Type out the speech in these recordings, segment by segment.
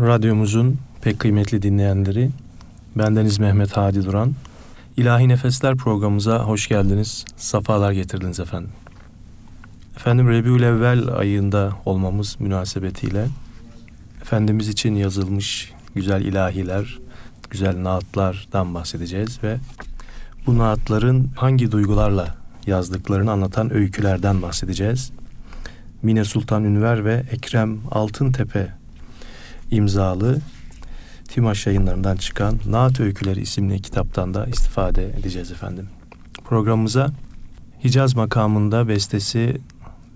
Radyomuzun pek kıymetli dinleyenleri, bendeniz Mehmet Hadi Duran. İlahi Nefesler programımıza hoş geldiniz, safalar getirdiniz efendim. Efendim Rebiülevvel ayında olmamız münasebetiyle Efendimiz için yazılmış güzel ilahiler, güzel naatlardan bahsedeceğiz ve bu naatların hangi duygularla yazdıklarını anlatan öykülerden bahsedeceğiz. Mine Sultan Ünver ve Ekrem Altıntepe imzalı Timaş yayınlarından çıkan Naat Öyküleri isimli kitaptan da istifade edeceğiz efendim. Programımıza Hicaz makamında bestesi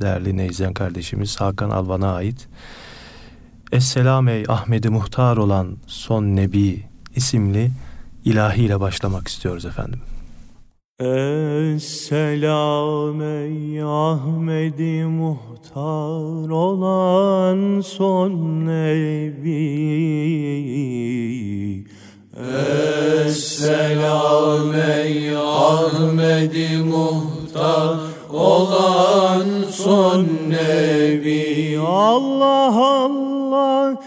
değerli Neyzen kardeşimiz Hakan Alvan'a ait Esselam ey Ahmedi Muhtar olan son Nebi isimli ilahiyle başlamak istiyoruz efendim. Esselam ey Ahmedi muhtar olan son nebi Esselam ey Ahmedi muhtar olan son nebi. Allah Allah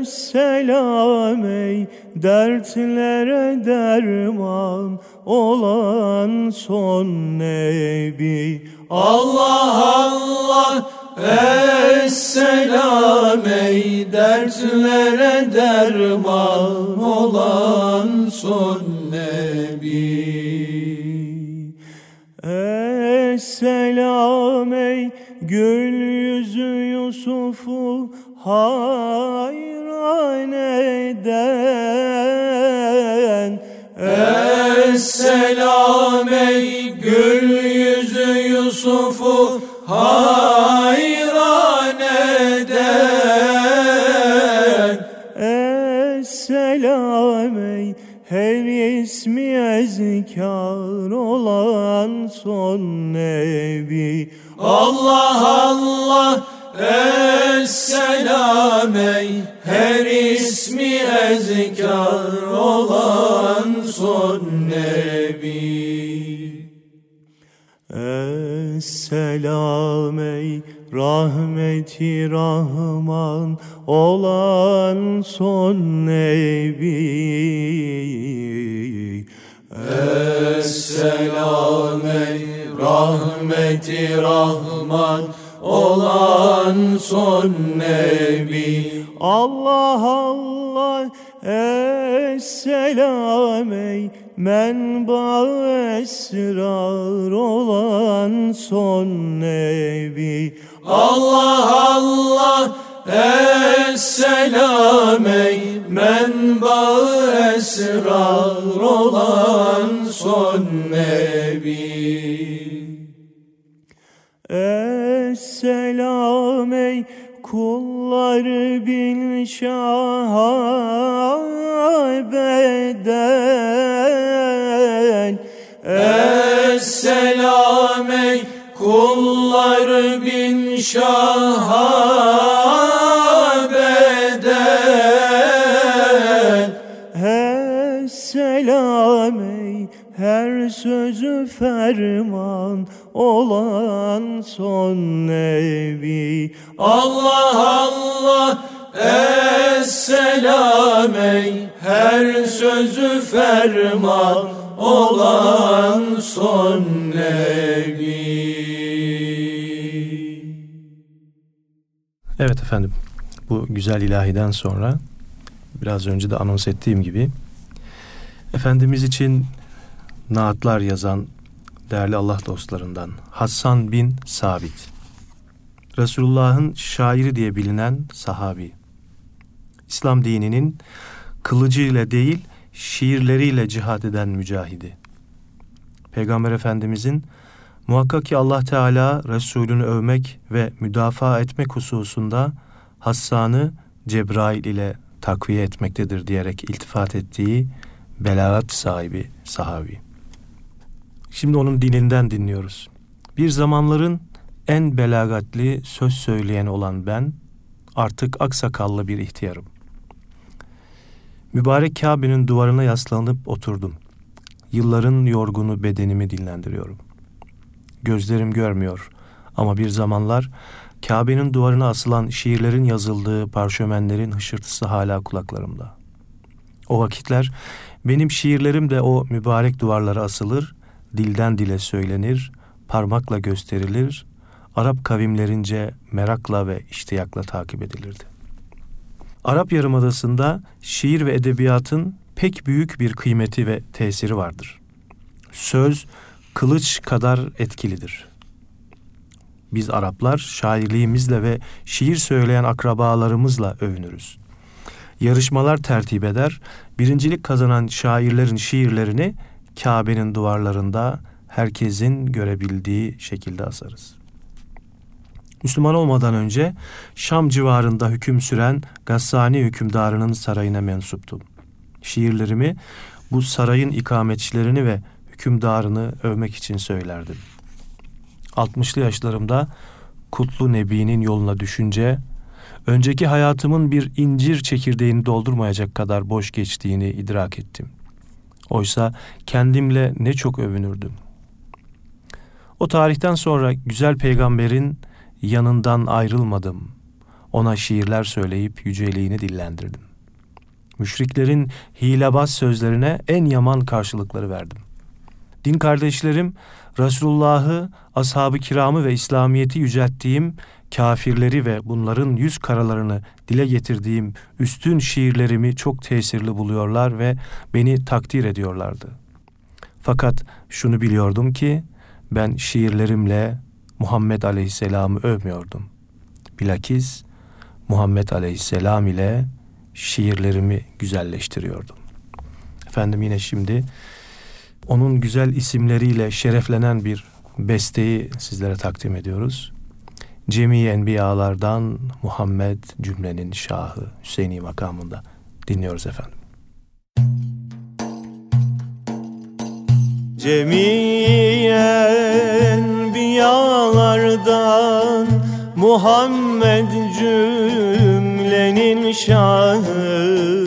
Esselam ey dertlere derman olan son nebi. Allah Allah Esselam ey dertlere derman olan son nebi. Esselam ey gül yüzü Yusuf'u hayran eden. Esselam ey gül yüzü Yusuf'u hayran ezkar olan son nebi. Allah Allah Esselam ey. Her ismi ezkar olan son nebi. Esselam ey rahmeti rahman olan son nebi Esselam ey rahmeti rahman olan son nebi. Allah Allah Esselam ey menba esrar olan son nebi. Allah Allah Esselam ey menba esrar olan son nebi. Esselam ey kullar bin şah beden Esselam ey kullar bin şaha sözü ferman olan son nebi Allah Allah Esselam ey. Her sözü ferman olan son nebi Evet efendim bu güzel ilahiden sonra biraz önce de anons ettiğim gibi Efendimiz için naatlar yazan değerli Allah dostlarından Hassan bin Sabit. Resulullah'ın şairi diye bilinen sahabi. İslam dininin kılıcıyla değil şiirleriyle cihad eden mücahidi. Peygamber Efendimizin muhakkak ki Allah Teala Resulünü övmek ve müdafaa etmek hususunda Hassan'ı Cebrail ile takviye etmektedir diyerek iltifat ettiği belagat sahibi sahabi. Şimdi onun dilinden dinliyoruz. Bir zamanların en belagatli söz söyleyen olan ben artık aksakallı bir ihtiyarım. Mübarek Kabe'nin duvarına yaslanıp oturdum. Yılların yorgunu bedenimi dinlendiriyorum. Gözlerim görmüyor ama bir zamanlar Kabe'nin duvarına asılan şiirlerin yazıldığı parşömenlerin hışırtısı hala kulaklarımda. O vakitler benim şiirlerim de o mübarek duvarlara asılır, dilden dile söylenir, parmakla gösterilir, Arap kavimlerince merakla ve iştiyakla takip edilirdi. Arap Yarımadası'nda şiir ve edebiyatın pek büyük bir kıymeti ve tesiri vardır. Söz kılıç kadar etkilidir. Biz Araplar şairliğimizle ve şiir söyleyen akrabalarımızla övünürüz. Yarışmalar tertip eder, birincilik kazanan şairlerin şiirlerini Kabe'nin duvarlarında herkesin görebildiği şekilde asarız. Müslüman olmadan önce Şam civarında hüküm süren Gassani hükümdarının sarayına mensuptum. Şiirlerimi bu sarayın ikametçilerini ve hükümdarını övmek için söylerdim. 60'lı yaşlarımda Kutlu Nebi'nin yoluna düşünce önceki hayatımın bir incir çekirdeğini doldurmayacak kadar boş geçtiğini idrak ettim. Oysa kendimle ne çok övünürdüm. O tarihten sonra güzel peygamberin yanından ayrılmadım. Ona şiirler söyleyip yüceliğini dillendirdim. Müşriklerin hilebaz sözlerine en yaman karşılıkları verdim. Din kardeşlerim, Resulullah'ı, ashab-ı kiramı ve İslamiyet'i yücelttiğim, kafirleri ve bunların yüz karalarını dile getirdiğim üstün şiirlerimi çok tesirli buluyorlar ve beni takdir ediyorlardı. Fakat şunu biliyordum ki, ben şiirlerimle Muhammed Aleyhisselam'ı övmüyordum. Bilakis Muhammed Aleyhisselam ile şiirlerimi güzelleştiriyordum. Efendim yine şimdi onun güzel isimleriyle şereflenen bir besteyi sizlere takdim ediyoruz. Cemi Enbiyalardan Muhammed cümlenin şahı Hüseyini makamında dinliyoruz efendim. Cemiyen enbiyalardan Muhammed cümlenin şahı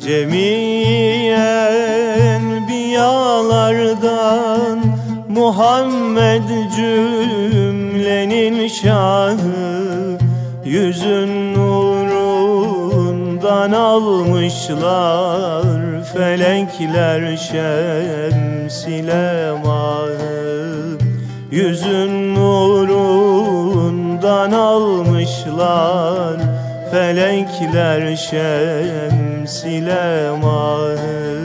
Cemiyen enbiyalardan Muhammed cümlenin şahı Yüzün nurundan almışlar Felekler şemsile mahı Yüzün nurundan almışlar Felekler şemsile mahı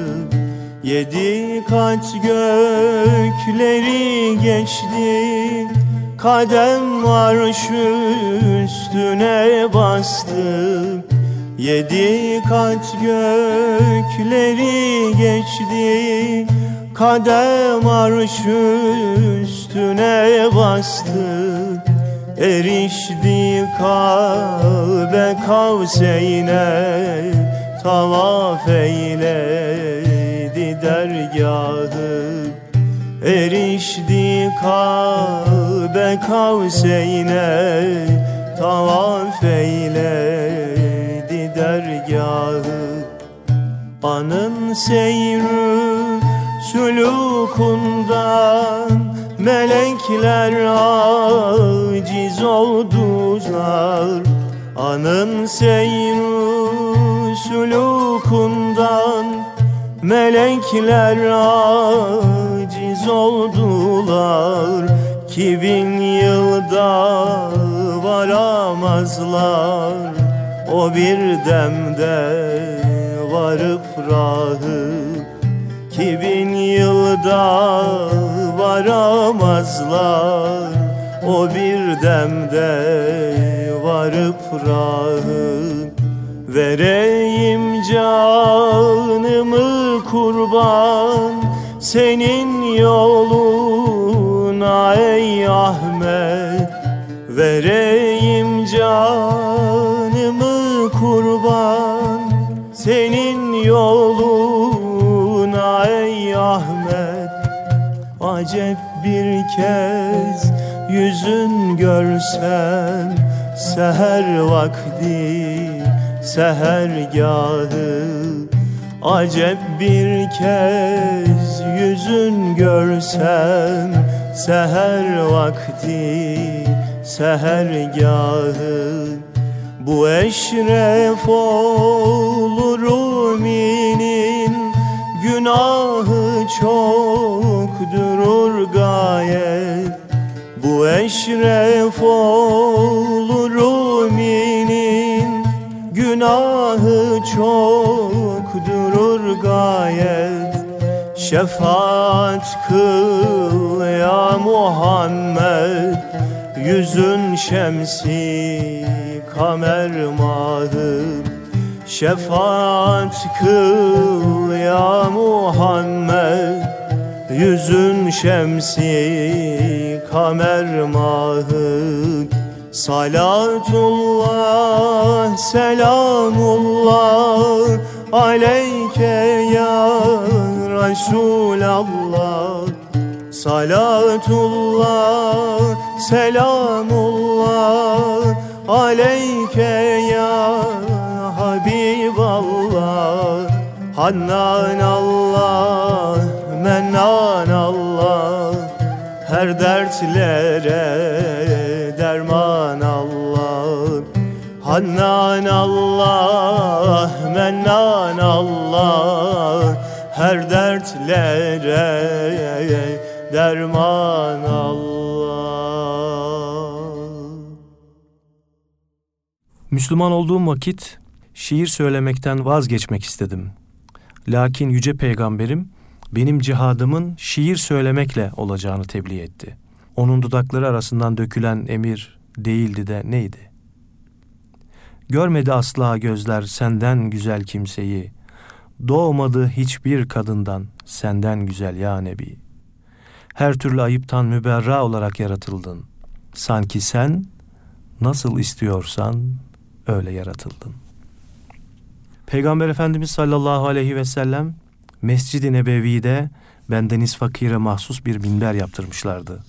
Yedi kat gökleri geçti Kadem var şu üstüne bastı Yedi kat gökleri geçti. Kadem arşı üstüne bastı Erişti Kabe kavseyne Tavaf eyledi dergahı Erişti Kabe kavseyne Tavaf eyledi dergahı. Anın seyrü sulukundan Melekler aciz oldular. Anın seyru sulukundan Melekler aciz oldular Ki bin yılda varamazlar. O bir demde varıp rahı ki bin yılda varamazlar. O bir demde varıp rahı Vereyim canımı kurban Senin yoluna ey Ahmet. Vereyim canımı kurban. Senin yoluna ey Ahmet. Acep bir kez yüzün görsem Seher vakti sehergahı Acep bir kez yüzün görsem Seher vakti sehergahı. Bu eşref olur Rumi'nin Günahı çok durur gayet. Bu eşref olur Rumi'nin Günahı çok durur gayet. Şefaat kıl ya Muhammed. Yüzün şemsi kamer mahı Şefaat kıl ya Muhammed. Yüzün şemsi kamer mahı Salatullah selamullah Aleyke ya Resulallah. Salatullah selamullah Aleyke ya Habiballah. Hannan Allah Mennan Allah Her dertlere derman Allah Hannan Allah Mennan Allah Her dertlere derman Allah Müslüman olduğum vakit şiir söylemekten vazgeçmek istedim. Lakin yüce peygamberim benim cihadımın şiir söylemekle olacağını tebliğ etti. Onun dudakları arasından dökülen emir değildi de neydi? Görmedi asla gözler senden güzel kimseyi. Doğmadı hiçbir kadından senden güzel ya Nebi. Her türlü ayıptan müberra olarak yaratıldın. Sanki sen nasıl istiyorsan öyle yaratıldın. Peygamber Efendimiz sallallahu aleyhi ve sellem Mescid-i Nebevi'de bendeniz fakire mahsus bir minber yaptırmışlardı.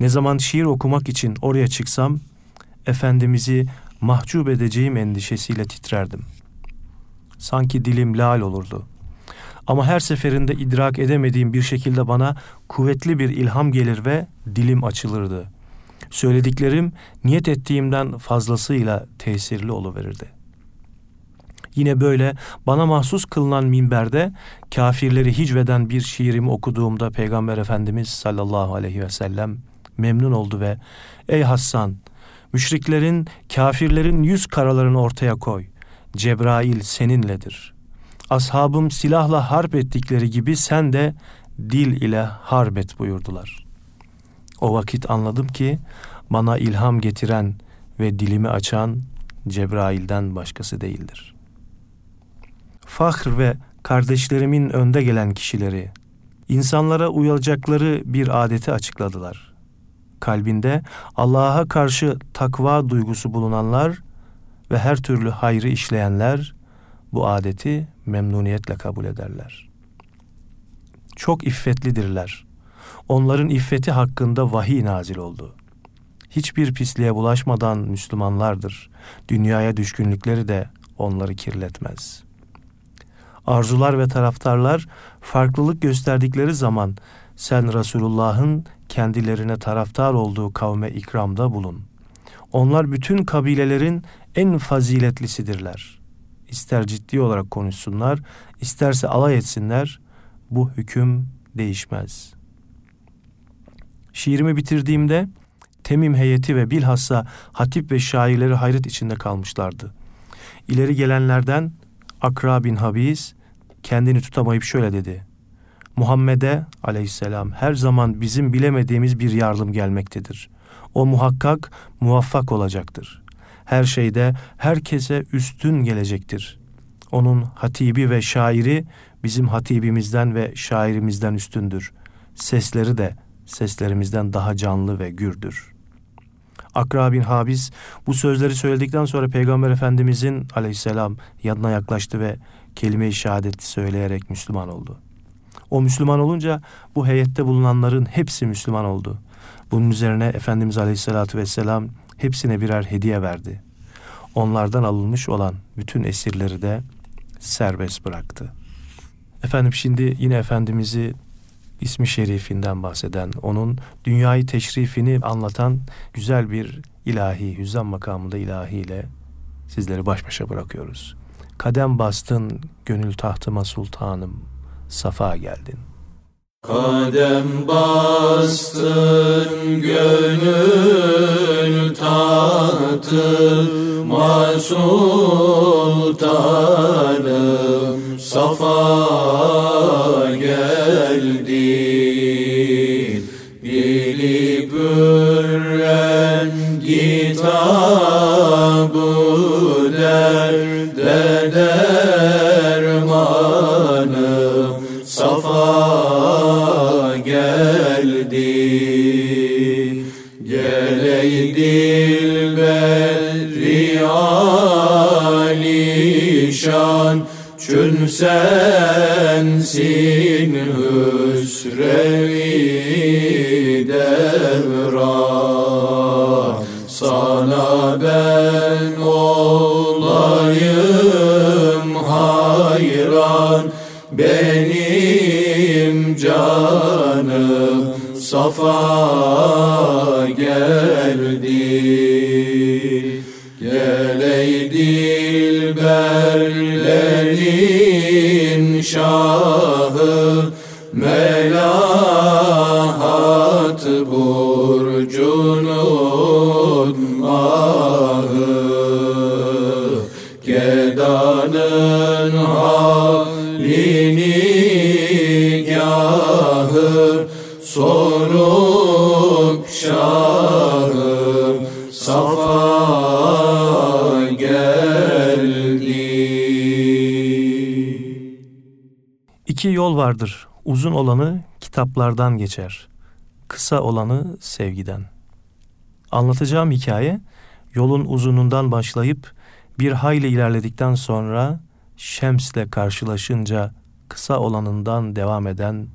Ne zaman şiir okumak için oraya çıksam Efendimiz'i mahcup edeceğim endişesiyle titrerdim. Sanki dilim lal olurdu. Ama her seferinde idrak edemediğim bir şekilde bana kuvvetli bir ilham gelir ve dilim açılırdı. Söylediklerim niyet ettiğimden fazlasıyla tesirli oluverirdi. Yine böyle bana mahsus kılınan minberde kafirleri hicveden bir şiirimi okuduğumda Peygamber Efendimiz sallallahu aleyhi ve sellem memnun oldu ve ''Ey Hassan, müşriklerin, kafirlerin yüz karalarını ortaya koy. Cebrail seninledir. Ashabım silahla harp ettikleri gibi sen de dil ile harp et buyurdular. O vakit anladım ki bana ilham getiren ve dilimi açan Cebrail'den başkası değildir. Fahr ve kardeşlerimin önde gelen kişileri, insanlara uyacakları bir adeti açıkladılar. Kalbinde Allah'a karşı takva duygusu bulunanlar ve her türlü hayrı işleyenler bu adeti memnuniyetle kabul ederler. Çok iffetlidirler. Onların iffeti hakkında vahiy nazil oldu. Hiçbir pisliğe bulaşmadan Müslümanlardır. Dünyaya düşkünlükleri de onları kirletmez. Arzular ve taraftarlar farklılık gösterdikleri zaman sen Resulullah'ın kendilerine taraftar olduğu kavme ikramda bulun. Onlar bütün kabilelerin en faziletlisidirler. İster ciddi olarak konuşsunlar, isterse alay etsinler, bu hüküm değişmez. Şiirimi bitirdiğimde Temim heyeti ve bilhassa hatip ve şairleri hayret içinde kalmışlardı. İleri gelenlerden Akra bin Habiz kendini tutamayıp şöyle dedi. Muhammed'e aleyhisselam her zaman bizim bilemediğimiz bir yardım gelmektedir. O muhakkak muvaffak olacaktır. Her şeyde herkese üstün gelecektir. Onun hatibi ve şairi bizim hatibimizden ve şairimizden üstündür. Sesleri de seslerimizden daha canlı ve gürdür. Akra bin Habis bu sözleri söyledikten sonra Peygamber Efendimizin aleyhisselam yanına yaklaştı ve kelime-i şehadeti söyleyerek Müslüman oldu. O Müslüman olunca bu heyette bulunanların hepsi Müslüman oldu. Bunun üzerine Efendimiz Aleyhisselatü Vesselam hepsine birer hediye verdi. Onlardan alınmış olan bütün esirleri de serbest bıraktı. Efendim şimdi yine Efendimiz'i ismi şerifinden bahseden, onun dünyayı teşrifini anlatan güzel bir ilahi, hüzzam makamında ilahiyle sizleri baş başa bırakıyoruz. Kadem bastın gönül tahtıma sultanım, safa geldin. Kadem bastın gönül tahtıma sultanım safa geldin Bilip ürren kitabı derde dermanım sensin hüsrevi devran Sana ben olayım hayran Benim canım safa şahı Melahat burcunun mahı Gedanın halini gahı Sorup şahım yol vardır. Uzun olanı kitaplardan geçer. Kısa olanı sevgiden. Anlatacağım hikaye yolun uzunundan başlayıp bir hayli ilerledikten sonra Şems'le karşılaşınca kısa olanından devam eden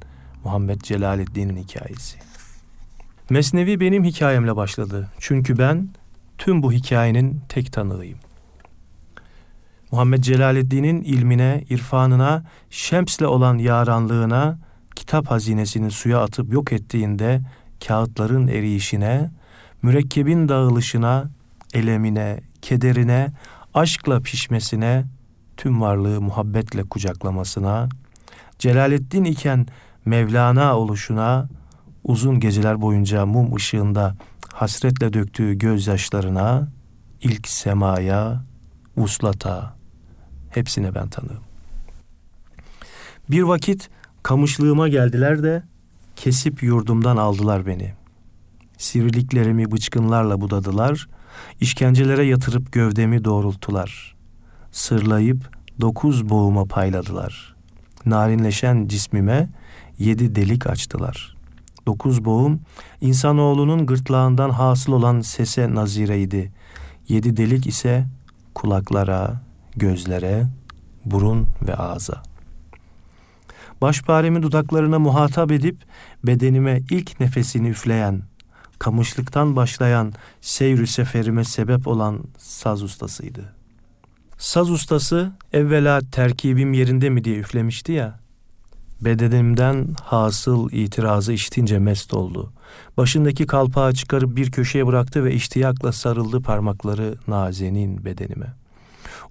Muhammed Celaleddin'in hikayesi. Mesnevi benim hikayemle başladı. Çünkü ben tüm bu hikayenin tek tanığıyım. Muhammed Celaleddin'in ilmine, irfanına, Şems'le olan yaranlığına, kitap hazinesini suya atıp yok ettiğinde kağıtların eriyişine, mürekkebin dağılışına, elemine, kederine, aşkla pişmesine, tüm varlığı muhabbetle kucaklamasına, Celaleddin iken Mevlana oluşuna, uzun geceler boyunca mum ışığında hasretle döktüğü gözyaşlarına, ilk semaya, vuslata, hepsine ben tanığım. Bir vakit kamışlığıma geldiler de kesip yurdumdan aldılar beni. Sivriliklerimi bıçkınlarla budadılar, işkencelere yatırıp gövdemi doğrulttular. Sırlayıp dokuz boğuma payladılar. Narinleşen cismime yedi delik açtılar. Dokuz boğum insanoğlunun gırtlağından hasıl olan sese nazireydi. Yedi delik ise kulaklara, gözlere, burun ve ağza. Başparemi dudaklarına muhatap edip bedenime ilk nefesini üfleyen, kamışlıktan başlayan seyr seferime sebep olan saz ustasıydı. Saz ustası evvela terkibim yerinde mi diye üflemişti ya, bedenimden hasıl itirazı işitince mest oldu. Başındaki kalpağı çıkarıp bir köşeye bıraktı ve iştiyakla sarıldı parmakları nazenin bedenime.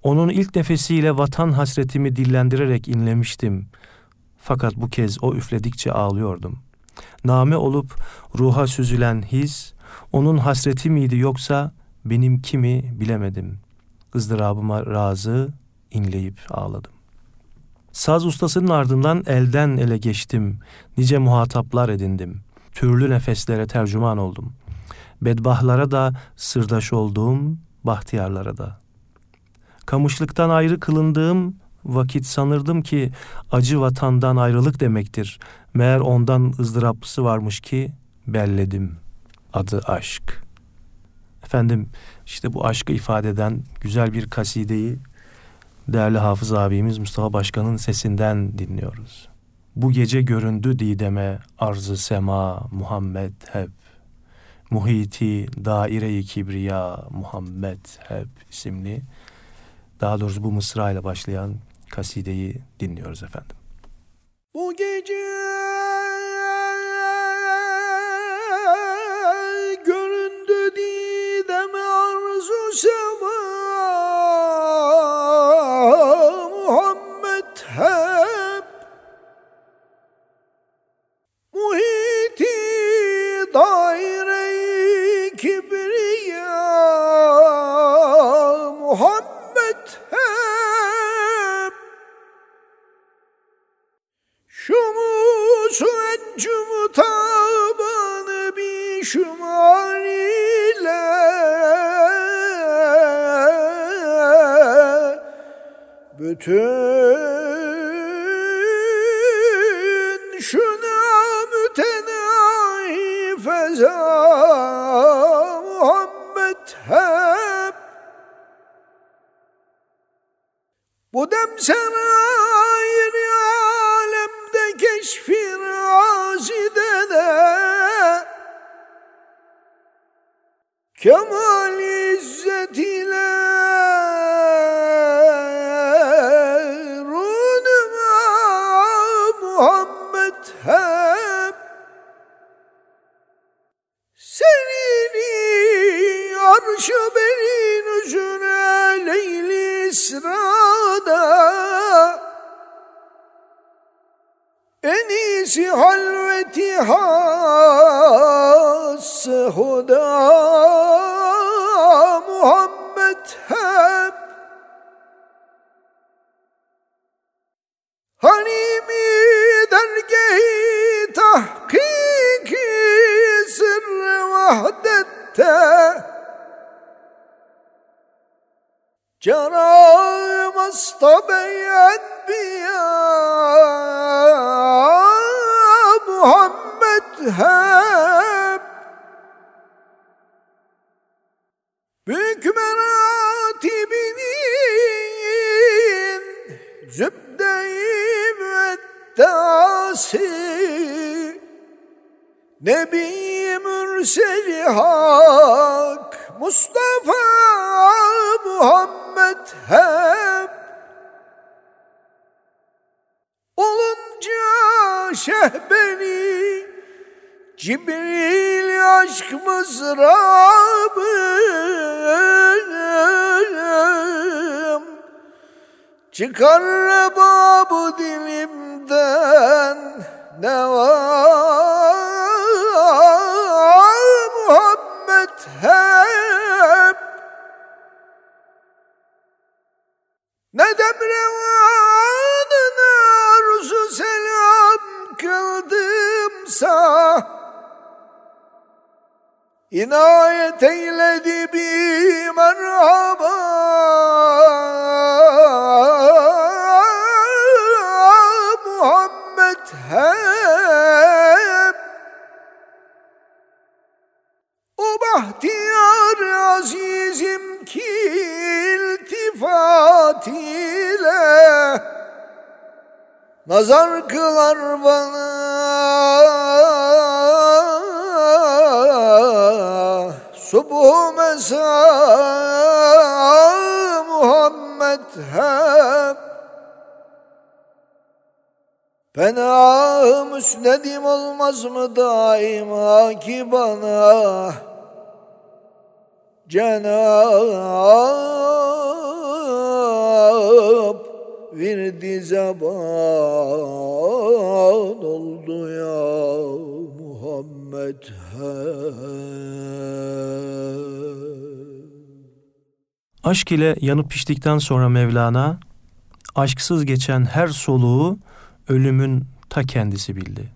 Onun ilk nefesiyle vatan hasretimi dillendirerek inlemiştim. Fakat bu kez o üfledikçe ağlıyordum. Name olup ruha süzülen his, onun hasreti miydi yoksa benim kimi bilemedim. ızdırabıma razı inleyip ağladım. Saz ustasının ardından elden ele geçtim. Nice muhataplar edindim. Türlü nefeslere tercüman oldum. Bedbahlara da sırdaş olduğum, bahtiyarlara da. Kamışlıktan ayrı kılındığım vakit sanırdım ki acı vatandan ayrılık demektir. Meğer ondan ızdıraplısı varmış ki belledim. Adı aşk. Efendim işte bu aşkı ifade eden güzel bir kasideyi değerli hafız abimiz Mustafa Başkan'ın sesinden dinliyoruz. Bu gece göründü dideme arzı sema Muhammed hep. Muhiti daire-i kibriya Muhammed hep isimli daha doğrusu bu mısra ile başlayan kasideyi dinliyoruz efendim. Bu gece göründü didem arzu sema Bütün şuna mütenahi feza şehbeni Cibril aşk mızrabım. Çıkar babu dilimden ne var Muhammed hep? Ne demrevanına kıldımsa İnayet eyledi bir merhaba. Muhammed hep O bahtiyar azizim ki iltifat ile Nazar kılar bana Subuh mesa Muhammed hep Fena müsnedim olmaz mı daima ki bana? Cenab virdi zaman oldu ya Aşk ile yanıp piştikten sonra Mevlana, aşksız geçen her soluğu ölümün ta kendisi bildi.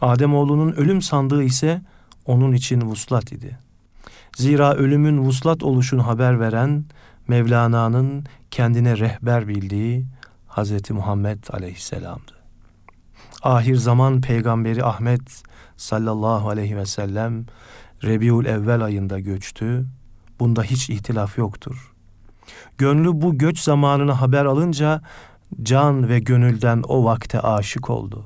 Ademoğlunun ölüm sandığı ise onun için vuslat idi. Zira ölümün vuslat oluşunu haber veren Mevlana'nın kendine rehber bildiği Hz. Muhammed aleyhisselamdı. Ahir zaman peygamberi Ahmet sallallahu aleyhi ve sellem Rebiul Evvel ayında göçtü. Bunda hiç ihtilaf yoktur. Gönlü bu göç zamanını haber alınca can ve gönülden o vakte aşık oldu.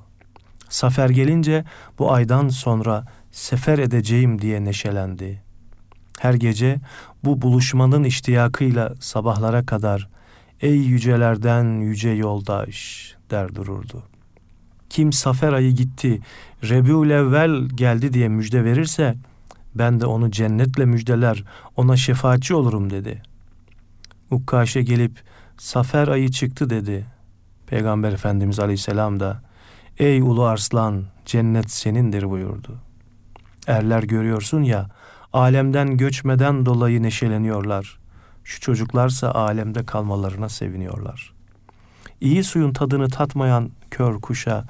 Safer gelince bu aydan sonra sefer edeceğim diye neşelendi. Her gece bu buluşmanın iştiyakıyla sabahlara kadar ey yücelerden yüce yoldaş der dururdu. Kim Safer ayı gitti, Rebiül evvel geldi diye müjde verirse ben de onu cennetle müjdeler, ona şefaatçi olurum dedi. Ukkaşe gelip Safer ayı çıktı dedi. Peygamber Efendimiz Aleyhisselam da ey ulu arslan cennet senindir buyurdu. Erler görüyorsun ya alemden göçmeden dolayı neşeleniyorlar. Şu çocuklarsa alemde kalmalarına seviniyorlar. İyi suyun tadını tatmayan kör kuşa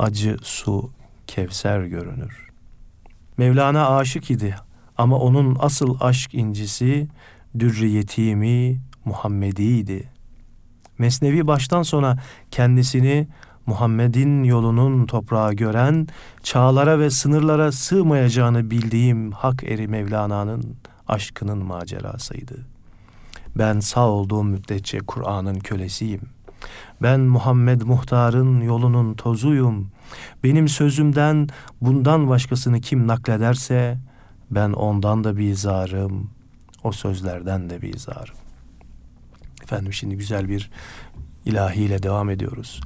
acı su kevser görünür. Mevlana aşık idi ama onun asıl aşk incisi dürriyetimi Muhammedi'ydi. Mesnevi baştan sona kendisini Muhammed'in yolunun toprağı gören, çağlara ve sınırlara sığmayacağını bildiğim hak eri Mevlana'nın aşkının macerasıydı. Ben sağ olduğum müddetçe Kur'an'ın kölesiyim. Ben Muhammed Muhtar'ın yolunun tozuyum. Benim sözümden bundan başkasını kim naklederse ben ondan da bizarım, o sözlerden de bizarım. Efendim şimdi güzel bir ilahiyle devam ediyoruz.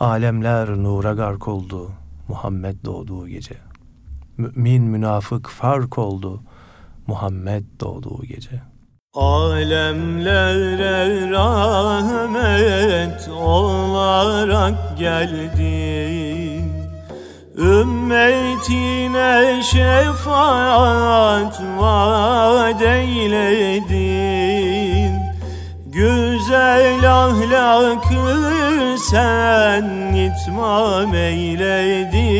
Alemler nura gark oldu Muhammed doğduğu gece. Mümin münafık fark oldu Muhammed doğduğu gece. Alemlere rahmet olarak geldin Ümmetine şefaat vaat eyledin Güzel ahlakı sen itmam eyledin.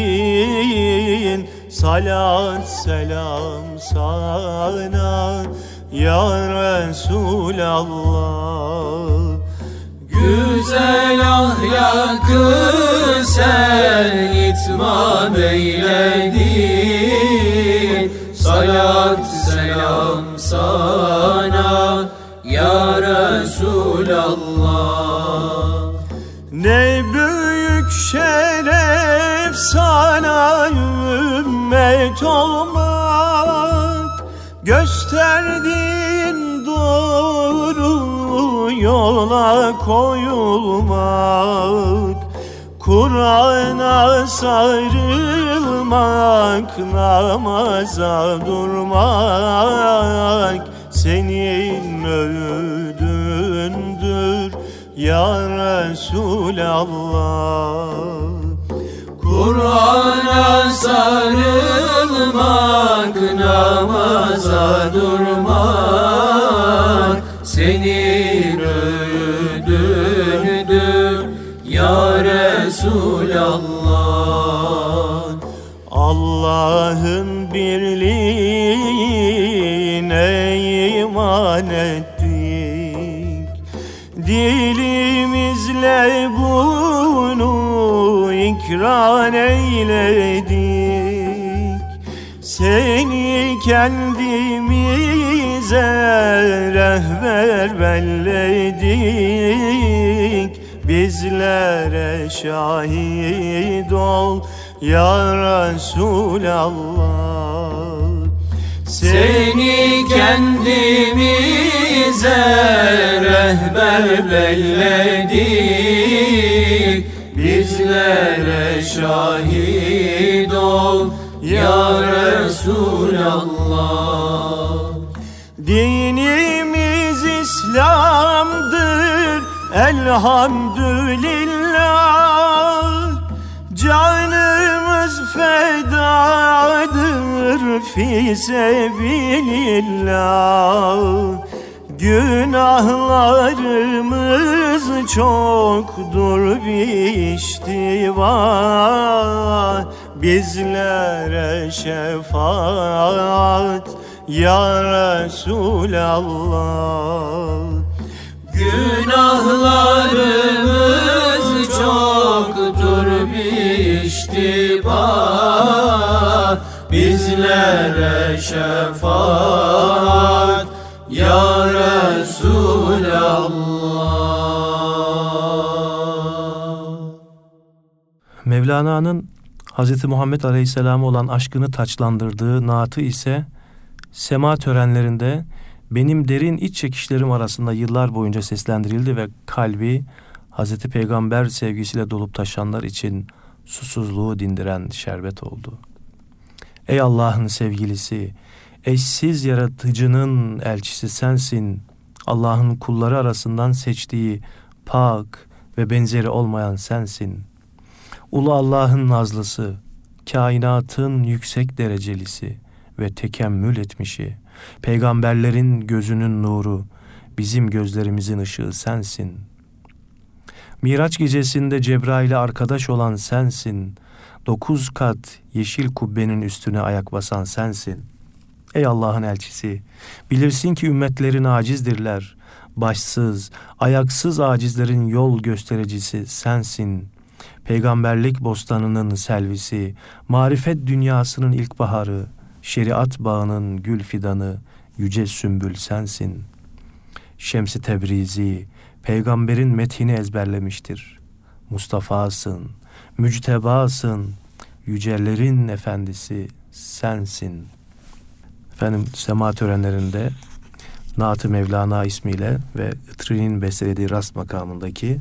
Salat selam sana ya Resulallah. Güzel ahlakı sen itmam eyledin. Salat selam sana ya Resulallah. Ne büyük şeref sana ümmet olmak yola koyulmak Kur'an'a sarılmak, namaza durmak Senin öğüdündür ya Resulallah. Kur'an'a sarılmak, namaza durmak senin Allah'ın birliğine iman ettik. Dilimizle bunu ikrar eyledik. Seni kendimize rehber belledik. Bizlere şahit ol ya Resulallah Seni kendimize rehber belledik. Bizlere şahit ol ya Resulallah. Dinimiz İslam'dır elhamdülillah Canımız fedadır fi sebilillah. Günahlarımız çoktur biştiva Bizlere şefaat ya Resulallah. Günahlarımız çoktur biştiba Bizlere şefaat ya Resulallah Mevlana'nın Hz. Muhammed Aleyhisselam'a olan aşkını taçlandırdığı naatı ise sema törenlerinde benim derin iç çekişlerim arasında yıllar boyunca seslendirildi ve kalbi Hz. Peygamber sevgisiyle dolup taşanlar için susuzluğu dindiren şerbet oldu. Ey Allah'ın sevgilisi, eşsiz yaratıcının elçisi sensin. Allah'ın kulları arasından seçtiği pak ve benzeri olmayan sensin. Ulu Allah'ın nazlısı, kainatın yüksek derecelisi ve tekemmül etmişi, peygamberlerin gözünün nuru, bizim gözlerimizin ışığı sensin. Miraç gecesinde Cebrail'e arkadaş olan sensin. Dokuz kat yeşil kubbenin üstüne ayak basan sensin. Ey Allah'ın elçisi, bilirsin ki ümmetlerin acizdirler. Başsız, ayaksız acizlerin yol göstericisi sensin. Peygamberlik bostanının selvisi, marifet dünyasının ilkbaharı, şeriat bağının gül fidanı, yüce sümbül sensin. Şemsi Tebrizi, peygamberin metini ezberlemiştir. Mustafa'sın, müctebasın, yücelerin efendisi sensin. Efendim sema törenlerinde Naat-ı Mevlana ismiyle ve Itri'nin bestelediği rast makamındaki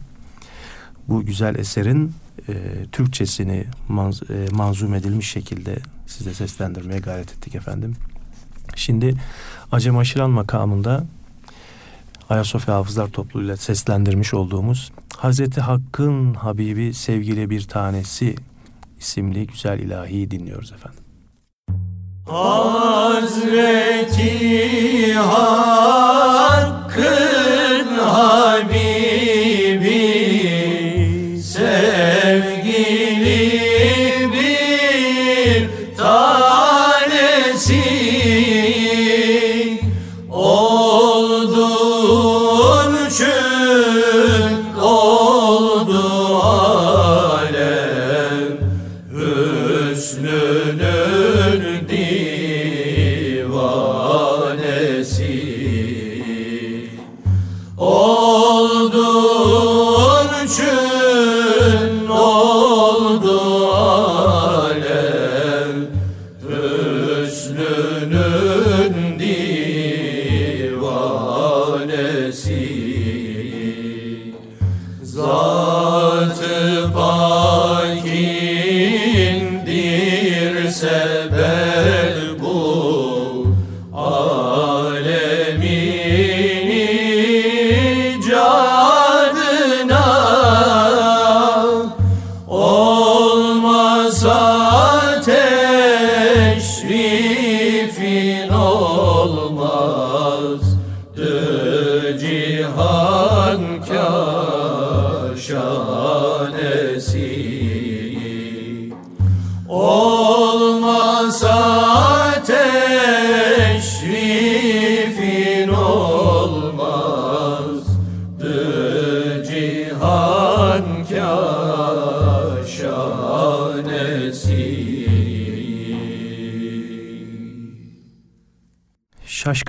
bu güzel eserin e, Türkçesini manz, e, manzum edilmiş şekilde size seslendirmeye gayret ettik efendim. Şimdi Acem Aşiran makamında Ayasofya Hafızlar Topluluğu'yla seslendirmiş olduğumuz Hazreti Hakk'ın Habibi sevgili bir tanesi isimli güzel ilahiyi dinliyoruz efendim. Hazreti Hakk'ın Habibi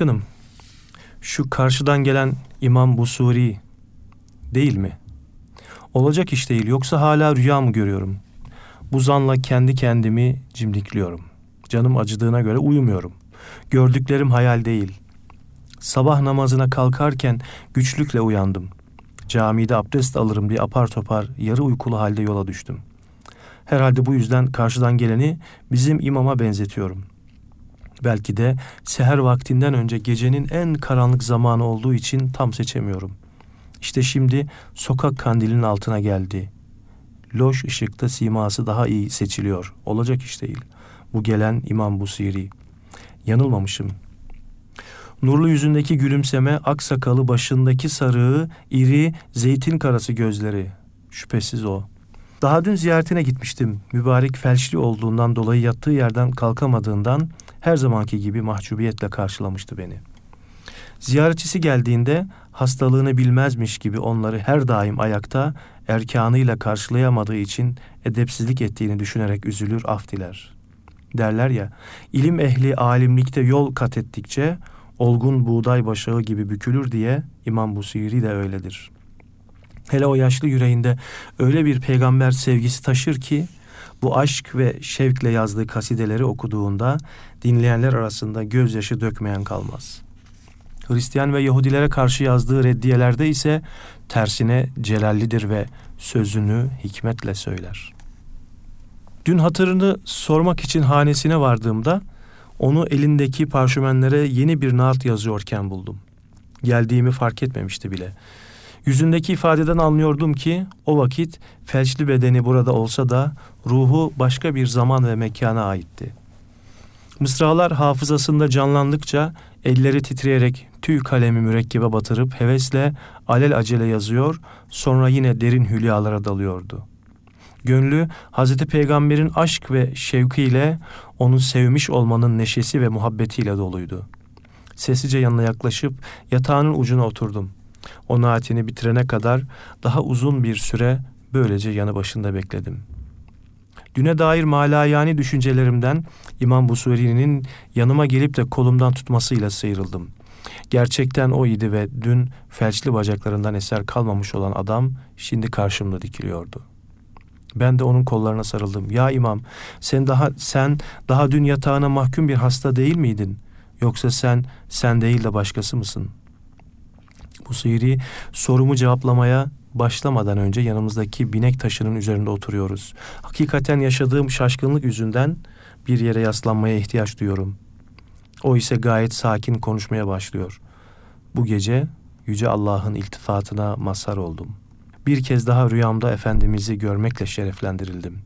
Şaşkınım. Şu karşıdan gelen İmam Busuri değil mi? Olacak iş değil yoksa hala rüya mı görüyorum? Bu zanla kendi kendimi cimrikliyorum. Canım acıdığına göre uyumuyorum. Gördüklerim hayal değil. Sabah namazına kalkarken güçlükle uyandım. Camide abdest alırım diye apar topar yarı uykulu halde yola düştüm. Herhalde bu yüzden karşıdan geleni bizim imama benzetiyorum. Belki de seher vaktinden önce gecenin en karanlık zamanı olduğu için tam seçemiyorum. İşte şimdi sokak kandilinin altına geldi. Loş ışıkta siması daha iyi seçiliyor. Olacak iş değil. Bu gelen İmam Busiri. Yanılmamışım. Nurlu yüzündeki gülümseme, ak sakalı, başındaki sarığı, iri, zeytin karası gözleri. Şüphesiz o. Daha dün ziyaretine gitmiştim. Mübarek felçli olduğundan dolayı yattığı yerden kalkamadığından her zamanki gibi mahcubiyetle karşılamıştı beni. Ziyaretçisi geldiğinde hastalığını bilmezmiş gibi onları her daim ayakta erkanıyla karşılayamadığı için edepsizlik ettiğini düşünerek üzülür af diler. Derler ya, ilim ehli alimlikte yol kat ettikçe olgun buğday başağı gibi bükülür diye İmam Busiri de öyledir. Hele o yaşlı yüreğinde öyle bir peygamber sevgisi taşır ki bu aşk ve şevkle yazdığı kasideleri okuduğunda dinleyenler arasında gözyaşı dökmeyen kalmaz. Hristiyan ve Yahudilere karşı yazdığı reddiyelerde ise tersine celallidir ve sözünü hikmetle söyler. Dün hatırını sormak için hanesine vardığımda onu elindeki parşömenlere yeni bir naat yazıyorken buldum. Geldiğimi fark etmemişti bile. Yüzündeki ifadeden anlıyordum ki o vakit felçli bedeni burada olsa da ruhu başka bir zaman ve mekana aitti. Mısralar hafızasında canlandıkça elleri titreyerek tüy kalemi mürekkebe batırıp hevesle alel acele yazıyor, sonra yine derin hülyalara dalıyordu. Gönlü Hazreti Peygamber'in aşk ve şevkiyle onu sevmiş olmanın neşesi ve muhabbetiyle doluydu. Sessizce yanına yaklaşıp yatağının ucuna oturdum. O naatini bitirene kadar daha uzun bir süre böylece yanı başında bekledim. Düne dair malayani düşüncelerimden İmam Busuri'nin yanıma gelip de kolumdan tutmasıyla sıyrıldım. Gerçekten o idi ve dün felçli bacaklarından eser kalmamış olan adam şimdi karşımda dikiliyordu. Ben de onun kollarına sarıldım. Ya imam, sen daha sen daha dün yatağına mahkum bir hasta değil miydin? Yoksa sen sen değil de başkası mısın? Bu sihri sorumu cevaplamaya başlamadan önce yanımızdaki binek taşının üzerinde oturuyoruz. Hakikaten yaşadığım şaşkınlık yüzünden bir yere yaslanmaya ihtiyaç duyuyorum. O ise gayet sakin konuşmaya başlıyor. Bu gece Yüce Allah'ın iltifatına mazhar oldum. Bir kez daha rüyamda Efendimiz'i görmekle şereflendirildim.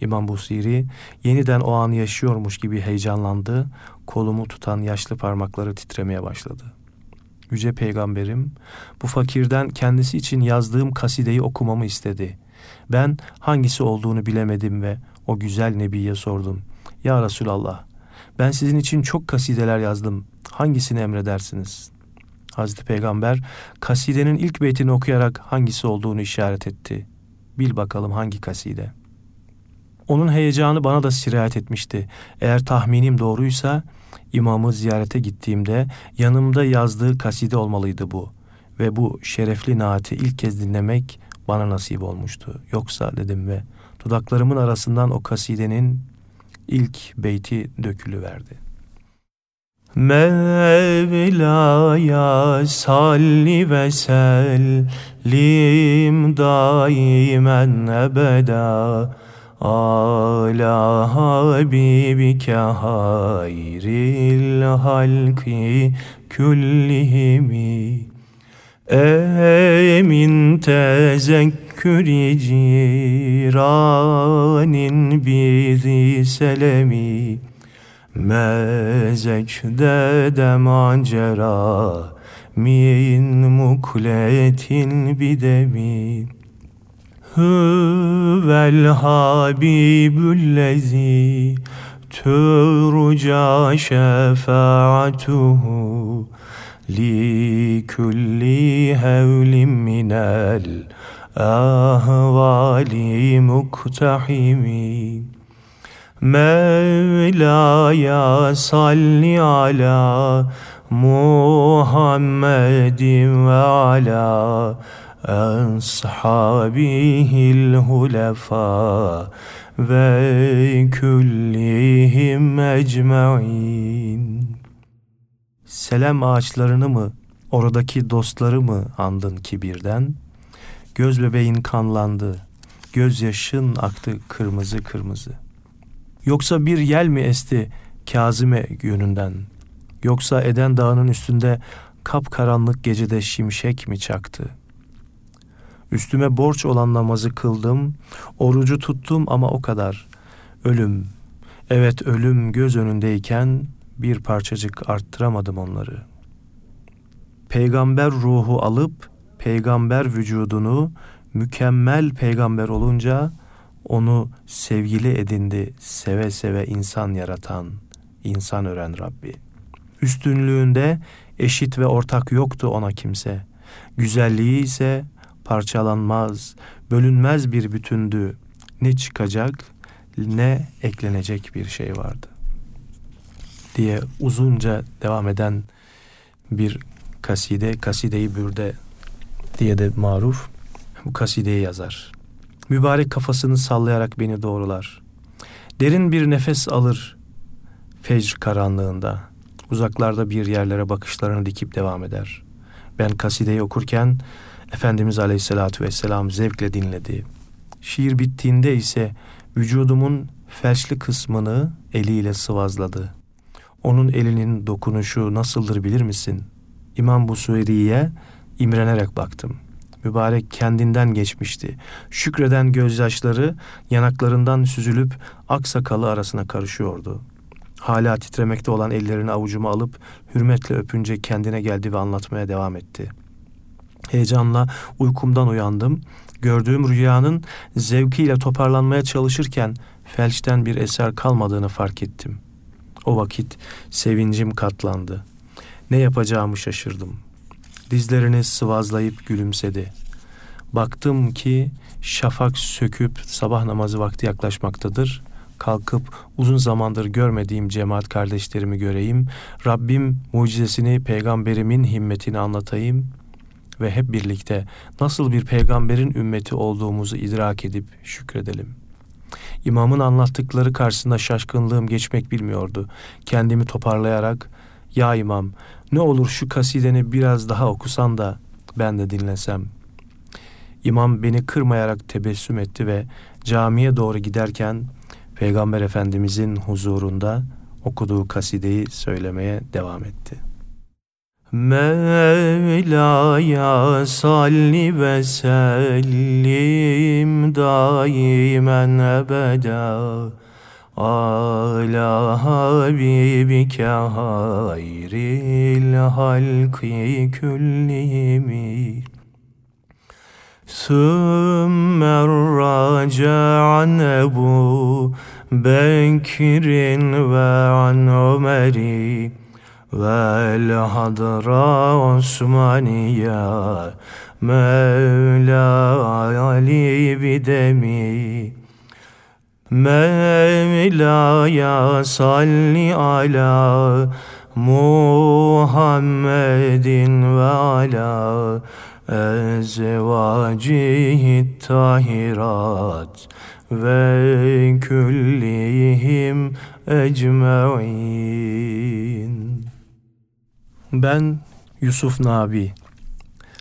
İmam Busiri yeniden o anı yaşıyormuş gibi heyecanlandı, kolumu tutan yaşlı parmakları titremeye başladı. Yüce Peygamberim bu fakirden kendisi için yazdığım kasideyi okumamı istedi. Ben hangisi olduğunu bilemedim ve o güzel Nebi'ye sordum. Ya Resulallah ben sizin için çok kasideler yazdım. Hangisini emredersiniz? Hazreti Peygamber kasidenin ilk beytini okuyarak hangisi olduğunu işaret etti. Bil bakalım hangi kaside. Onun heyecanı bana da sirayet etmişti. Eğer tahminim doğruysa imamı ziyarete gittiğimde yanımda yazdığı kaside olmalıydı bu. Ve bu şerefli naati ilk kez dinlemek bana nasip olmuştu. Yoksa dedim ve dudaklarımın arasından o kasidenin ilk beyti dökülüverdi. Mevla'ya salli ve sellim daimen ebeda ala habibike hayril halki küllihimi. Emin tezekkürü ciranin bizi selemi. Mezekde de macera min mukletin bidemi Hüvel habibüllezi turca şefaatuhu li kulli hevlim minel ahvali muktahimi. Mevlaya salli ala Muhammedin ve ala hulefa ve küllihim ecmain. Selam ağaçlarını mı, oradaki dostları mı andın ki birden? Göz bebeğin kanlandı, gözyaşın aktı kırmızı kırmızı.'' Yoksa bir yel mi esti Kazime yönünden? Yoksa Eden Dağı'nın üstünde kapkaranlık gecede şimşek mi çaktı? Üstüme borç olan namazı kıldım, orucu tuttum ama o kadar. Ölüm, evet ölüm göz önündeyken bir parçacık arttıramadım onları. Peygamber ruhu alıp peygamber vücudunu mükemmel peygamber olunca onu sevgili edindi seve seve insan yaratan, insan ören Rabbi. Üstünlüğünde eşit ve ortak yoktu ona kimse. Güzelliği ise parçalanmaz, bölünmez bir bütündü. Ne çıkacak ne eklenecek bir şey vardı. Diye uzunca devam eden bir kaside, kasideyi bürde diye de maruf bu kasideyi yazar. Mübarek kafasını sallayarak beni doğrular. Derin bir nefes alır fecr karanlığında. Uzaklarda bir yerlere bakışlarını dikip devam eder. Ben kasideyi okurken Efendimiz Aleyhisselatü Vesselam zevkle dinledi. Şiir bittiğinde ise Vücudumun felçli kısmını eliyle sıvazladı. Onun elinin dokunuşu nasıldır bilir misin? İmam Busuyri'ye imrenerek baktım. Mübarek kendinden geçmişti. Şükreden gözyaşları yanaklarından süzülüp aksakalı arasına karışıyordu. Hala titremekte olan ellerini avucuma alıp hürmetle öpünce kendine geldi ve anlatmaya devam etti. Heyecanla uykumdan uyandım. Gördüğüm rüyanın zevkiyle toparlanmaya çalışırken felçten bir eser kalmadığını fark ettim. O vakit sevincim katlandı. Ne yapacağımı şaşırdım. Dizlerini sıvazlayıp gülümsedi. Baktım ki şafak söküp sabah namazı vakti yaklaşmaktadır. Kalkıp uzun zamandır görmediğim cemaat kardeşlerimi göreyim. Rabbim mucizesini peygamberimin himmetini anlatayım ve hep birlikte nasıl bir peygamberin ümmeti olduğumuzu idrak edip şükredelim. İmamın anlattıkları karşısında şaşkınlığım geçmek bilmiyordu. Kendimi toparlayarak ya imam ne olur şu kasideni biraz daha okusan da ben de dinlesem. İmam beni kırmayarak tebessüm etti ve camiye doğru giderken Peygamber Efendimizin huzurunda okuduğu kasideyi söylemeye devam etti. Mevlaya salli ve sellim daimen ebeda ala habibike hayril halki küllimi ثم الراجع عن أبو بكر وعن vel hadra Osmaniye Mevla Ali bidemi Mevla ya salli ala Muhammedin ve ala ezvacihi tahirat ve küllihim ecmain. Ben Yusuf Nabi,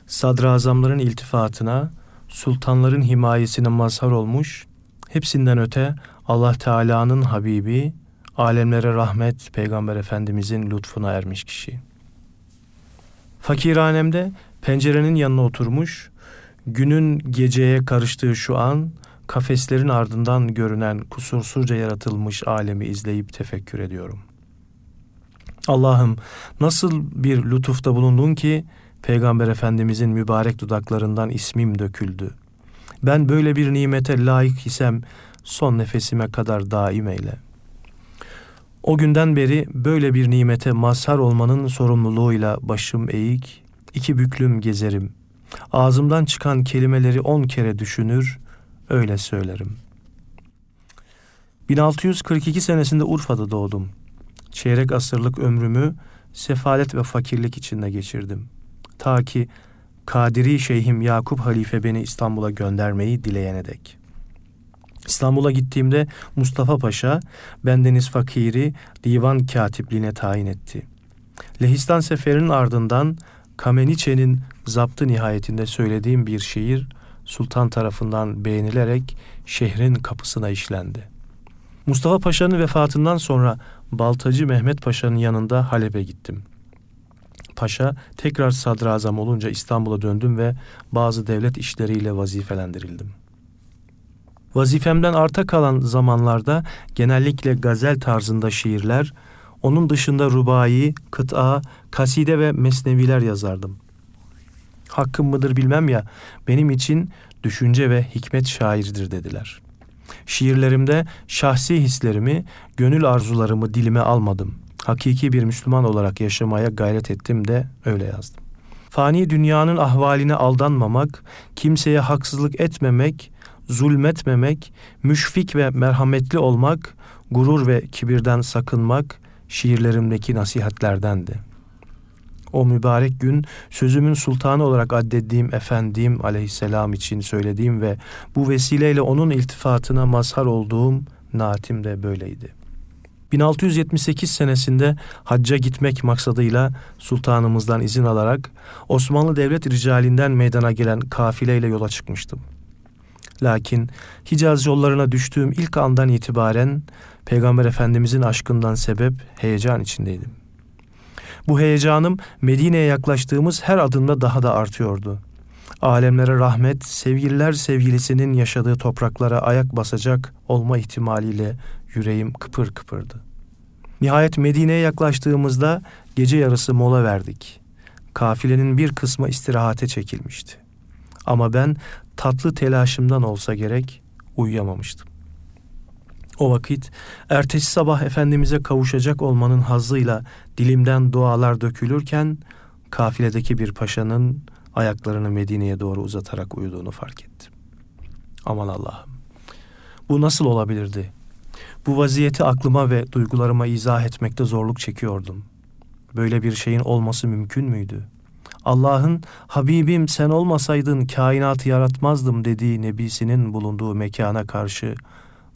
sadrazamların iltifatına, sultanların himayesine mazhar olmuş, hepsinden öte Allah Teala'nın Habibi, alemlere rahmet Peygamber Efendimizin lütfuna ermiş kişi. Fakirhanemde Pencerenin yanına oturmuş, günün geceye karıştığı şu an kafeslerin ardından görünen kusursuzca yaratılmış alemi izleyip tefekkür ediyorum. Allah'ım nasıl bir lütufta bulundun ki Peygamber Efendimizin mübarek dudaklarından ismim döküldü. Ben böyle bir nimete layık isem son nefesime kadar daim eyle. O günden beri böyle bir nimete mazhar olmanın sorumluluğuyla başım eğik, iki büklüm gezerim. Ağzımdan çıkan kelimeleri on kere düşünür, öyle söylerim. 1642 senesinde Urfa'da doğdum. Çeyrek asırlık ömrümü sefalet ve fakirlik içinde geçirdim. Ta ki Kadiri Şeyhim Yakup Halife beni İstanbul'a göndermeyi dileyene dek. İstanbul'a gittiğimde Mustafa Paşa bendeniz fakiri divan katipliğine tayin etti. Lehistan seferinin ardından Kameniçe'nin zaptı nihayetinde söylediğim bir şiir sultan tarafından beğenilerek şehrin kapısına işlendi. Mustafa Paşa'nın vefatından sonra Baltacı Mehmet Paşa'nın yanında Halep'e gittim. Paşa tekrar sadrazam olunca İstanbul'a döndüm ve bazı devlet işleriyle vazifelendirildim. Vazifemden arta kalan zamanlarda genellikle gazel tarzında şiirler, onun dışında rubai, kıta, kaside ve mesneviler yazardım. Hakkım mıdır bilmem ya, benim için düşünce ve hikmet şairidir dediler. Şiirlerimde şahsi hislerimi, gönül arzularımı dilime almadım. Hakiki bir Müslüman olarak yaşamaya gayret ettim de öyle yazdım. Fani dünyanın ahvaline aldanmamak, kimseye haksızlık etmemek, zulmetmemek, müşfik ve merhametli olmak, gurur ve kibirden sakınmak, şiirlerimdeki nasihatlerdendi. O mübarek gün sözümün sultanı olarak addettiğim Efendim aleyhisselam için söylediğim ve bu vesileyle onun iltifatına mazhar olduğum naatim de böyleydi. 1678 senesinde hacca gitmek maksadıyla sultanımızdan izin alarak Osmanlı Devlet ricalinden meydana gelen kafileyle yola çıkmıştım. Lakin Hicaz yollarına düştüğüm ilk andan itibaren Peygamber Efendimizin aşkından sebep heyecan içindeydim. Bu heyecanım Medine'ye yaklaştığımız her adımda daha da artıyordu. Alemlere rahmet, sevgililer sevgilisinin yaşadığı topraklara ayak basacak olma ihtimaliyle yüreğim kıpır kıpırdı. Nihayet Medine'ye yaklaştığımızda gece yarısı mola verdik. Kafilenin bir kısmı istirahate çekilmişti. Ama ben tatlı telaşımdan olsa gerek uyuyamamıştım. O vakit ertesi sabah Efendimiz'e kavuşacak olmanın hazzıyla dilimden dualar dökülürken kafiledeki bir paşanın ayaklarını Medine'ye doğru uzatarak uyuduğunu fark ettim. Aman Allah'ım. Bu nasıl olabilirdi? Bu vaziyeti aklıma ve duygularıma izah etmekte zorluk çekiyordum. Böyle bir şeyin olması mümkün müydü? Allah'ın Habibim sen olmasaydın kainatı yaratmazdım dediği nebisinin bulunduğu mekana karşı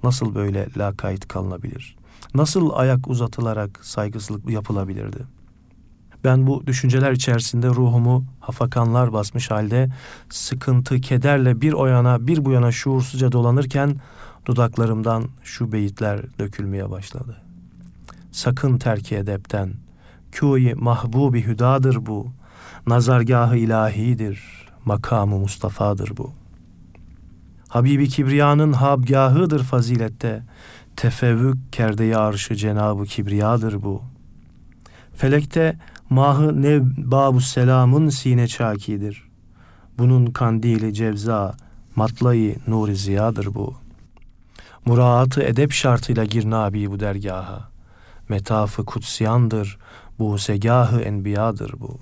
nasıl böyle lakayt kalınabilir? Nasıl ayak uzatılarak saygısızlık yapılabilirdi? Ben bu düşünceler içerisinde ruhumu hafakanlar basmış halde sıkıntı, kederle bir o yana bir bu yana şuursuzca dolanırken dudaklarımdan şu beyitler dökülmeye başladı. Sakın terki edepten, kûyi mahbubi hüdadır bu, nazargahı ilahidir, makamı Mustafa'dır bu. Habibi Kibriya'nın habgahıdır fazilette, tefevvük kerdeyi arşı Cenabı Kibriya'dır bu. Felekte mahı nev babu selamın sine çakidir. Bunun kandili cevza, matlayı nuri ziyadır bu. Muraatı edep şartıyla gir nabi bu dergaha. Metafı kutsiyandır, bu segahı enbiyadır bu.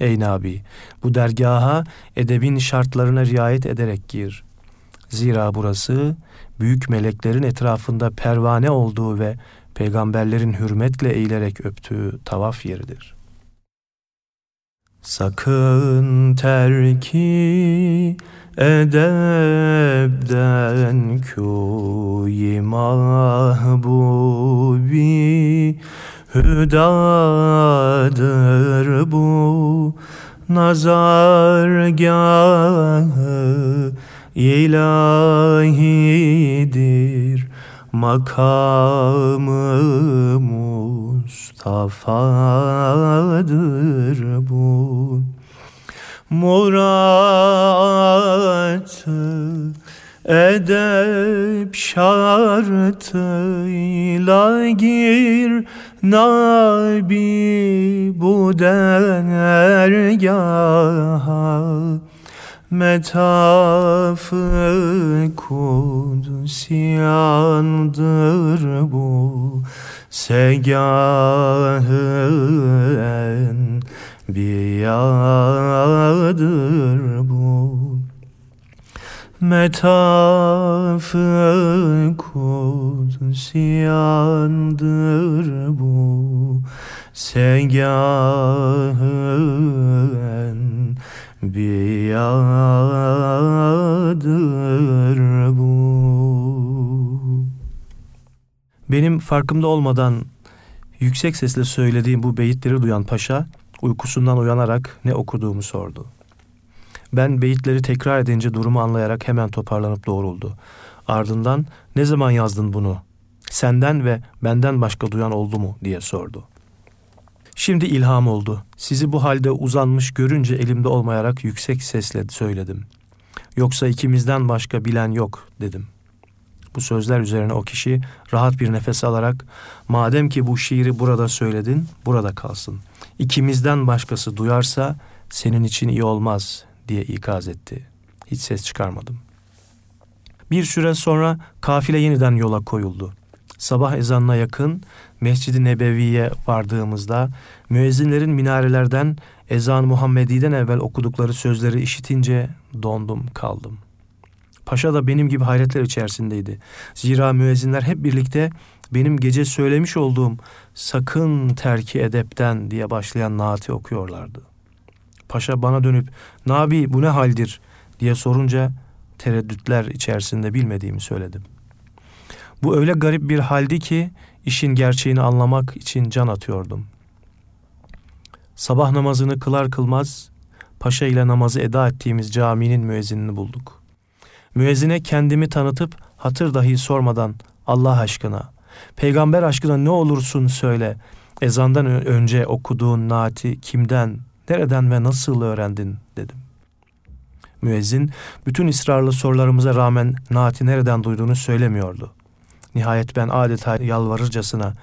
Ey Nabi, bu dergaha edebin şartlarına riayet ederek gir. Zira burası büyük meleklerin etrafında pervane olduğu ve peygamberlerin hürmetle eğilerek öptüğü tavaf yeridir. Sakın terki edebden kûyi mahbubi hüdadır bu nazargahı ilahidir makamı Mustafa'dır bu. Muratı edep şartıyla gir Nabi bu dergaha Metafı kudsiyandır bu. Segahı enbiyadır bu. Metafı kudsiyandır bu. Segahı enbiyadır bu Benim farkımda olmadan yüksek sesle söylediğim bu beyitleri duyan paşa uykusundan uyanarak ne okuduğumu sordu. Ben beyitleri tekrar edince durumu anlayarak hemen toparlanıp doğruldu. Ardından ne zaman yazdın bunu? Senden ve benden başka duyan oldu mu diye sordu. Şimdi ilham oldu. Sizi bu halde uzanmış görünce elimde olmayarak yüksek sesle söyledim. Yoksa ikimizden başka bilen yok dedim. Bu sözler üzerine o kişi rahat bir nefes alarak madem ki bu şiiri burada söyledin burada kalsın. İkimizden başkası duyarsa senin için iyi olmaz diye ikaz etti. Hiç ses çıkarmadım. Bir süre sonra kafile yeniden yola koyuldu. Sabah ezanına yakın Mescid-i Nebevi'ye vardığımızda müezzinlerin minarelerden ezan Muhammedi'den evvel okudukları sözleri işitince dondum kaldım. Paşa da benim gibi hayretler içerisindeydi. Zira müezzinler hep birlikte benim gece söylemiş olduğum sakın terki edepten diye başlayan naati okuyorlardı. Paşa bana dönüp Nabi bu ne haldir diye sorunca tereddütler içerisinde bilmediğimi söyledim. Bu öyle garip bir haldi ki işin gerçeğini anlamak için can atıyordum. Sabah namazını kılar kılmaz paşa ile namazı eda ettiğimiz caminin müezzinini bulduk. Müezzine kendimi tanıtıp hatır dahi sormadan Allah aşkına, peygamber aşkına ne olursun söyle. Ezandan önce okuduğun naati kimden, nereden ve nasıl öğrendin dedim. Müezzin bütün ısrarlı sorularımıza rağmen naati nereden duyduğunu söylemiyordu. Nihayet ben adeta yalvarırcasına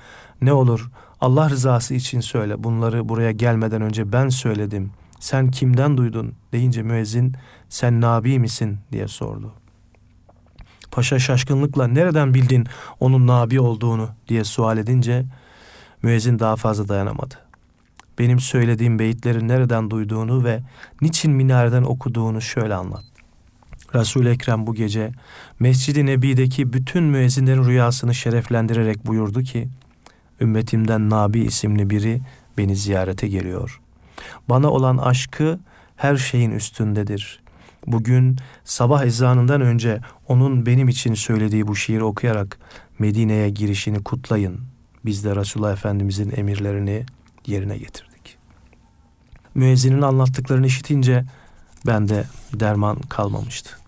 ne olur Allah rızası için söyle bunları buraya gelmeden önce ben söyledim. Sen kimden duydun deyince müezzin sen Nabi misin diye sordu. Paşa şaşkınlıkla nereden bildin onun Nabi olduğunu diye sual edince müezzin daha fazla dayanamadı. Benim söylediğim beyitleri nereden duyduğunu ve niçin minareden okuduğunu şöyle anlat. Resul-i Ekrem bu gece Mescid-i Nebi'deki bütün müezzinlerin rüyasını şereflendirerek buyurdu ki ümmetimden Nabi isimli biri beni ziyarete geliyor. Bana olan aşkı her şeyin üstündedir. Bugün sabah ezanından önce onun benim için söylediği bu şiiri okuyarak Medine'ye girişini kutlayın. Biz de Resulullah Efendimizin emirlerini yerine getirdik. Müezzinin anlattıklarını işitince ben de derman kalmamıştı.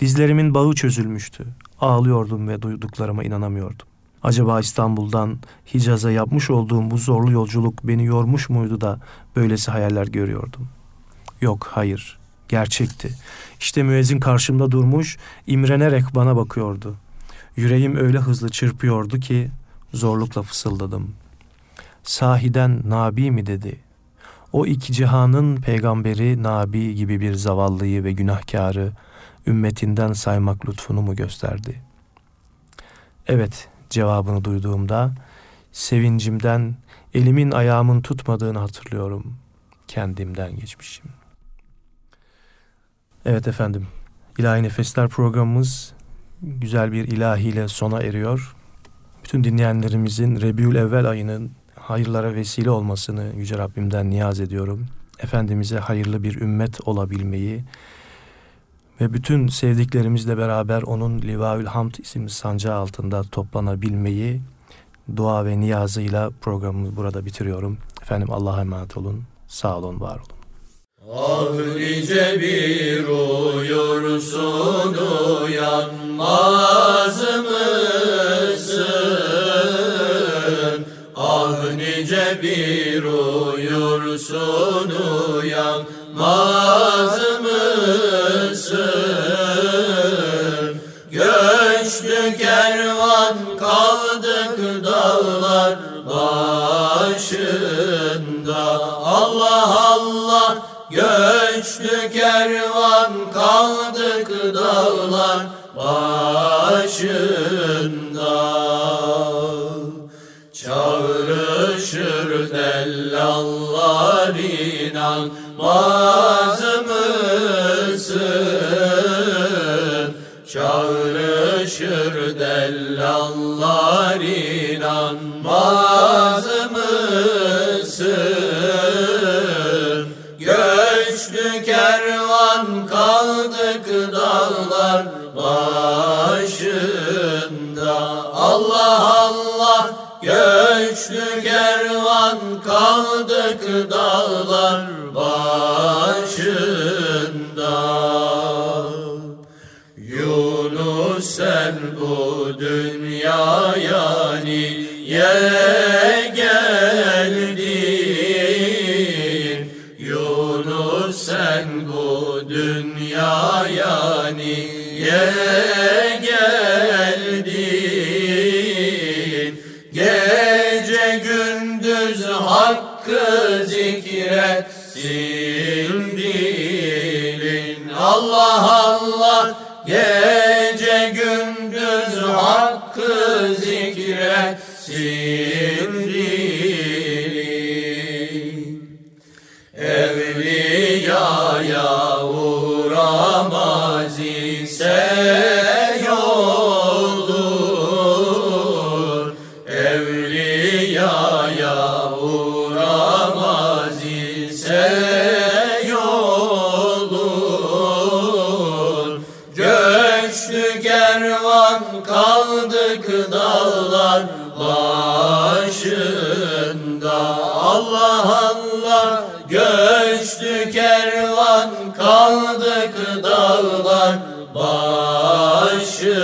Dizlerimin bağı çözülmüştü. Ağlıyordum ve duyduklarıma inanamıyordum. Acaba İstanbul'dan Hicaz'a yapmış olduğum bu zorlu yolculuk beni yormuş muydu da böylesi hayaller görüyordum? Yok, hayır. Gerçekti. İşte müezzin karşımda durmuş, imrenerek bana bakıyordu. Yüreğim öyle hızlı çırpıyordu ki zorlukla fısıldadım. Sahiden Nabi mi dedi. O iki cihanın peygamberi Nabi gibi bir zavallıyı ve günahkarı ümmetinden saymak lütfunu mu gösterdi? Evet cevabını duyduğumda sevincimden elimin ayağımın tutmadığını hatırlıyorum. Kendimden geçmişim. Evet efendim. İlahi Nefesler programımız güzel bir ilahiyle sona eriyor. Bütün dinleyenlerimizin Rebiül Evvel ayının hayırlara vesile olmasını Yüce Rabbimden niyaz ediyorum. Efendimiz'e hayırlı bir ümmet olabilmeyi ve bütün sevdiklerimizle beraber onun Livaül Hamd isimli sancağı altında toplanabilmeyi dua ve niyazıyla programımı burada bitiriyorum. Efendim Allah'a emanet olun. Sağ olun, var olun. Ah nice bir uyursun uyanmaz mısın? Ah nice bir uyursun uyanmaz başında Allah Allah Göçtü kervan kaldık dağlar başında Çağrışır dellallar inanmaz mısın? Çağrışır dellallar inanmaz kaldık dağlar başında. Allah Allah Göçlü kervan kaldık dağlar başında. Yunus sen bu dünyaya niye geldin? Gece gündüz hakkı zikretsin dilin Allah Allah Gece gündüz hakkı Allah göçtü kervan kaldık dağlar başı